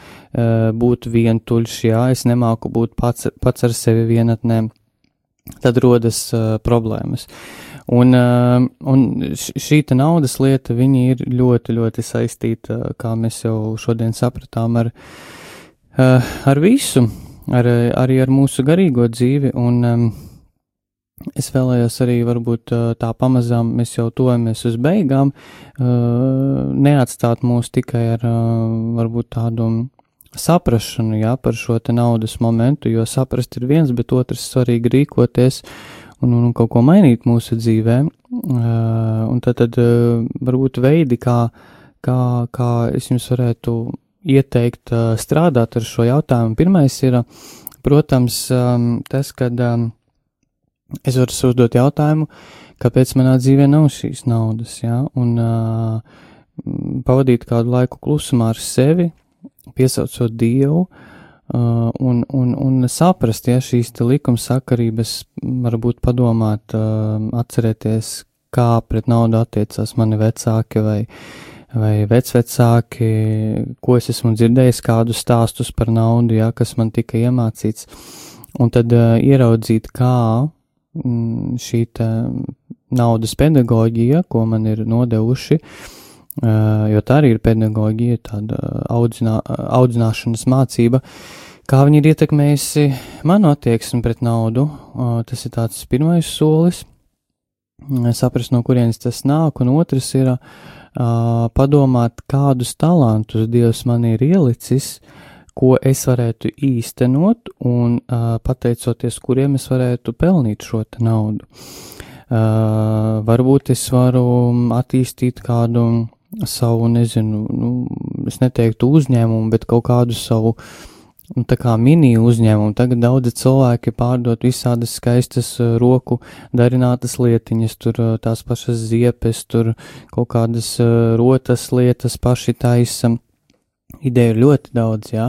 būt vientuļš, jā, es nemāku būt pats, pats ar sevi vienatnē, tad rodas problēmas. Un, un šī naudas lieta, viņi ir ļoti, ļoti saistīta, kā mēs jau šodien sapratām, ar, ar visu, ar, arī ar mūsu garīgo dzīvi. Un, Es vēlējos arī, varbūt tā pamazām mēs jau tojamies uz beigām, neatstāt mūs tikai ar varbūt tādu saprašanu, jā, par šo te naudas momentu, jo saprast ir viens, bet otrs svarīgi rīkoties un, un kaut ko mainīt mūsu dzīvē. Un tad, tad varbūt veidi, kā, kā, kā es jums varētu ieteikt strādāt ar šo jautājumu. Pirmais ir, protams, tas, kad es varu uzdot jautājumu, kāpēc manā dzīvē nav šīs naudas, ja? un uh, pavadīt kādu laiku klusumā ar sevi, piesaucot Dievu, uh, un, un, un saprast, ja šīs likumsakarības, varbūt padomāt, uh, atcerēties, kā pret naudu attiecās mani vecāki vai, vai vecvecāki, ko es esmu dzirdējis, kādus stāstus par naudu, ja, kas man tika iemācīts, un tad uh, ieraudzīt, kā šī naudas pedagoģija, ko man ir nodevuši, jo tā arī ir pedagoģija, tāda audzinā, audzināšanas mācība, kā viņi ir ietekmējusi manu attieksmi pret naudu. Tas ir tāds pirmais solis, saprast, no kurienes tas nāk, un otrs ir padomāt, kādus talantus Dievs man ir ielicis, uh, ko es varētu īstenot un uh, pateicoties kuriem es varētu pelnīt šo naudu. Uh, varbūt es varu attīstīt kādu savu, nezinu, nu, es neteiktu uzņēmumu, bet kaut kādu savu nu, kā mini uzņēmumu. Tagad daudzi cilvēki pārdod visādas skaistas roku darinātas lietiņas, tur tās pašas ziepes, tur kaut kādas rotas lietas paši taisa. Ideja ir ļoti daudz, jā,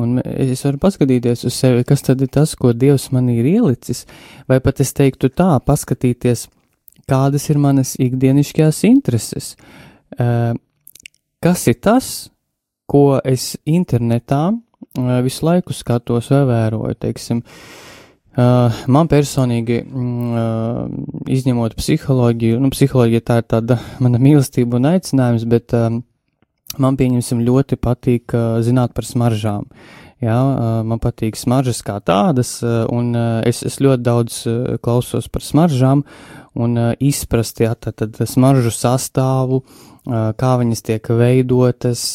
un es varu paskatīties uz sevi, kas tad ir tas, ko Dievs man ir ielicis, vai pat es teiktu tā, paskatīties, kādas ir manas ikdienišķās intereses, uh, kas ir tas, ko es internetā visu laiku skatos vai vēroju, teiksim, man personīgi, izņemot psiholoģiju, nu, psiholoģija tā ir tāda mana mīlestība un aicinājums, bet man pieņemsim ļoti patīk zināt par smaržām. Jā, man patīk smaržas kā tādas, un es, es ļoti daudz klausos par smaržām un izprast, jā, tad, tad smaržu sastāvu, kā viņas tiek veidotas,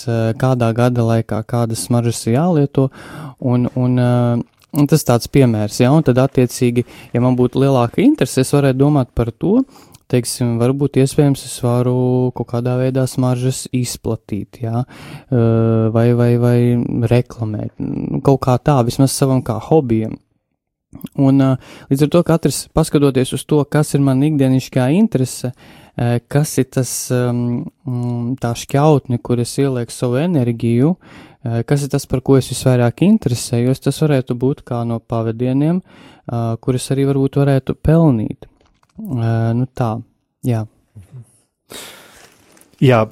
kādā gada laikā kādas smaržas ir jālieto, un, un, un tas tāds piemērs, jā, un tad attiecīgi, ja man būtu lielāka interese, es varētu domāt par to, teiksim, varbūt iespējams es varu kaut kādā veidā smaržas izplatīt, jā, vai, vai, vai reklamēt, nu, kaut kā tā, vismaz savam kā hobijam. Un līdz ar to katrs paskatoties uz to, kas ir man ikdienišķā interese, kas ir tas, mm, tā šķautne, kur es ielieku savu enerģiju, kas ir tas, par ko es visvairāk interesējos, tas varētu būt kā no pavadieniem, kurus arī varbūt varētu pelnīt. Nu tā, jā. Jā,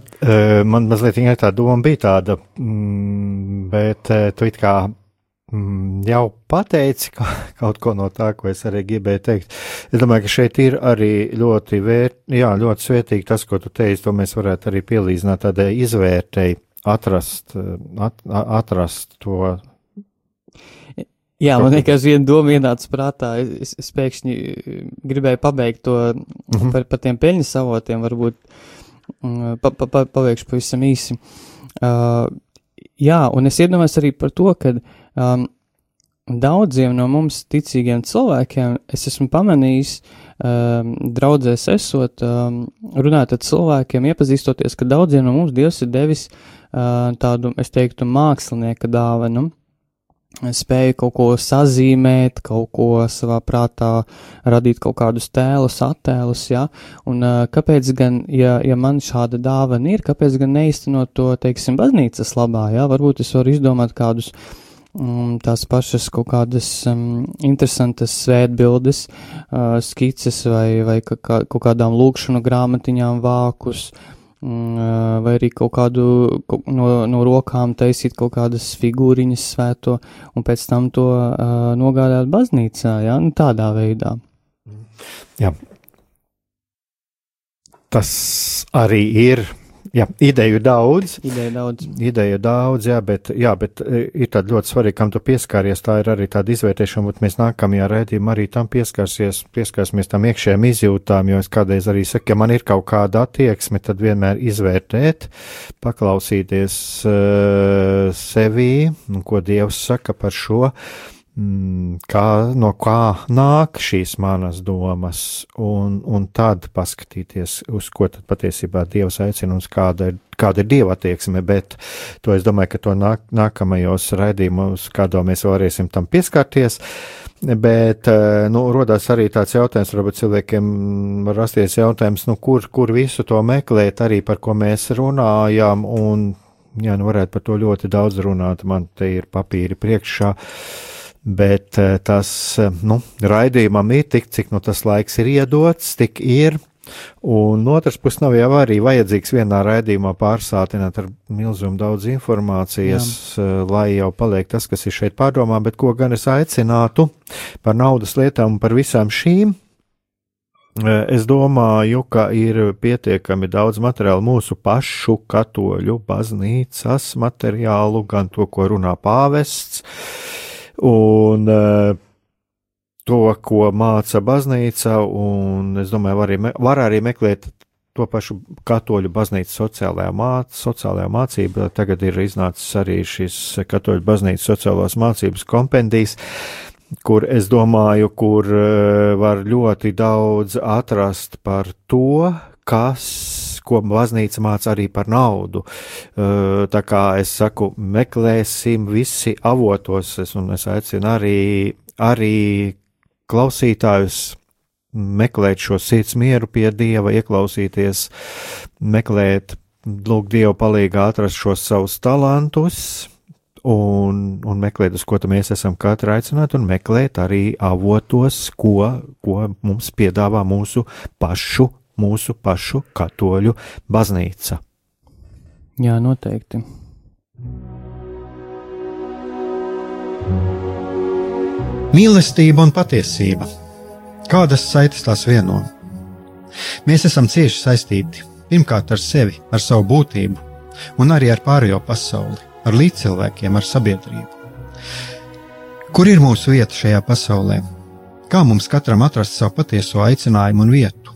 man mazliet tā doma bija tāda, mm, bet tu it kā Mm, jau pateici kaut ko no tā, ko es arī gribēju teikt. Es domāju, ka šeit ir arī ļoti, vērt, jā, ļoti svētīgi tas, ko tu teici. To mēs varētu arī pielīdzināt tādai izvērtēji, atrast, at, atrast to. Jā, man liekas, viena doma ienāca prātā. Es, es pēkšņi gribēju pabeigt to mm -hmm. par, par tiem peļņas avotiem, varbūt mm, pa, pa, pa, paveikšu pavisam īsi. Uh, jā, un es iedomājos arī par to, ka um, daudziem no mums ticīgiem cilvēkiem es esmu pamanījis, um, draudzēs esot, um, runāt ar cilvēkiem, iepazīstoties, ka daudziem no mums Dievs ir devis uh, tādu, es teiktu, mākslinieka dāvanu. Spēju kaut ko sazīmēt, kaut ko savā prātā radīt, kaut kādus tēlus, attēlus, ja, un kāpēc gan, ja, ja man šāda dāvana ir, kāpēc gan neiztenot to, teiksim, baznīcas labā, ja, varbūt es varu izdomāt kādus um, tās pašas kaut kādas um, interesantas svētbildes, uh, skices vai, vai kaut kādām lūkšanu grāmatiņām vākus, uh, vai arī kaut kādu no, no rokām taisīt kaut kādas figūriņas svēto un pēc tam to uh, nogādāt baznīcā, jā, nu, tādā veidā. Jā. Tas arī ir Jā, ideju daudz. Ideja daudz. Ideja daudz, jā, bet, jā, bet e, ir tāda ļoti svarīga, kam tu pieskāries. Tā ir arī tāda izvērtēšana, bet mēs nākamajā redzījumā arī tam pieskarsies, pieskarsimies tam iekšējām izjūtām, jo es kādreiz arī saku, ja man ir kaut kāda attieksme, tad vienmēr izvērtēt, paklausīties uh, sevī, ko Dievs saka par šo. Uh, kā, no kā nāk šīs manas domas, un, un tad paskatīties, uz ko tad patiesībā Dievs aicina, un kāda ir, kāda ir Dieva attieksme, bet to es domāju, ka to nāk, nākamajos raidījumos, kādā mēs varēsim tam pieskarties. Bet, eh, nu, rodās arī tāds jautājums, varbūt cilvēkiem var rasties jautājums, nu, kur, kur visu to meklēt, arī par ko mēs runājam, un, jā, nu, varētu par to ļoti daudz runāt, man te ir papīri priekšā. Uh, bet eh, tas eh, nu, raidījumam ir tik, cik nu, tas laiks ir iedots, tik ir. Un otrs puses nav jau arī vajadzīgs vienā raidījumā pārsātināt ar milzumu daudz informācijas, Jā. Eh, lai jau paliek tas, kas ir šeit pārdomā, bet ko gan es aicinātu par naudas lietām un par visām šīm. Es domāju, ka ir pietiekami daudz materiālu mūsu pašu katoļu baznīcas materiālu, gan to, ko runā pāvests, Un uh, to, ko māca baznīca, un es domāju, var arī, var arī meklēt to pašu katoļu baznīcas sociālajā, māc, sociālajā mācībā. Tagad ir iznācis arī šis katoļu baznīcas sociālās mācības kompendijs. kur es domāju, kur uh, var ļoti daudz atrast par to, kas, ko baznīca māca arī par naudu. Tā kā es saku, meklēsim visi avotos, es, un es aicinu arī, arī klausītājus meklēt šo sirds mieru pie Dieva, ieklausīties, meklēt, lūgt Dievu palīgā atrast šos savus talantus, un, un meklēt, uz ko mēs esam katru aicināti, un meklēt arī avotos, ko, ko mums piedāvā mūsu pašu, mūsu pašu katoļu baznīca. Jā, noteikti. Mīlestība un patiesība. Kādas saites tās vieno? Mēs esam cieši saistīti pirmkārt ar sevi, ar savu būtību, un arī ar pārējo pasauli ar līdzcilvēkiem, ar sabiedrību. Kur ir mūsu vieta šajā pasaulē? Kā mums katram atrast savu patieso aicinājumu un vietu?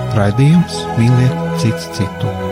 raidījums mīliet citu citu.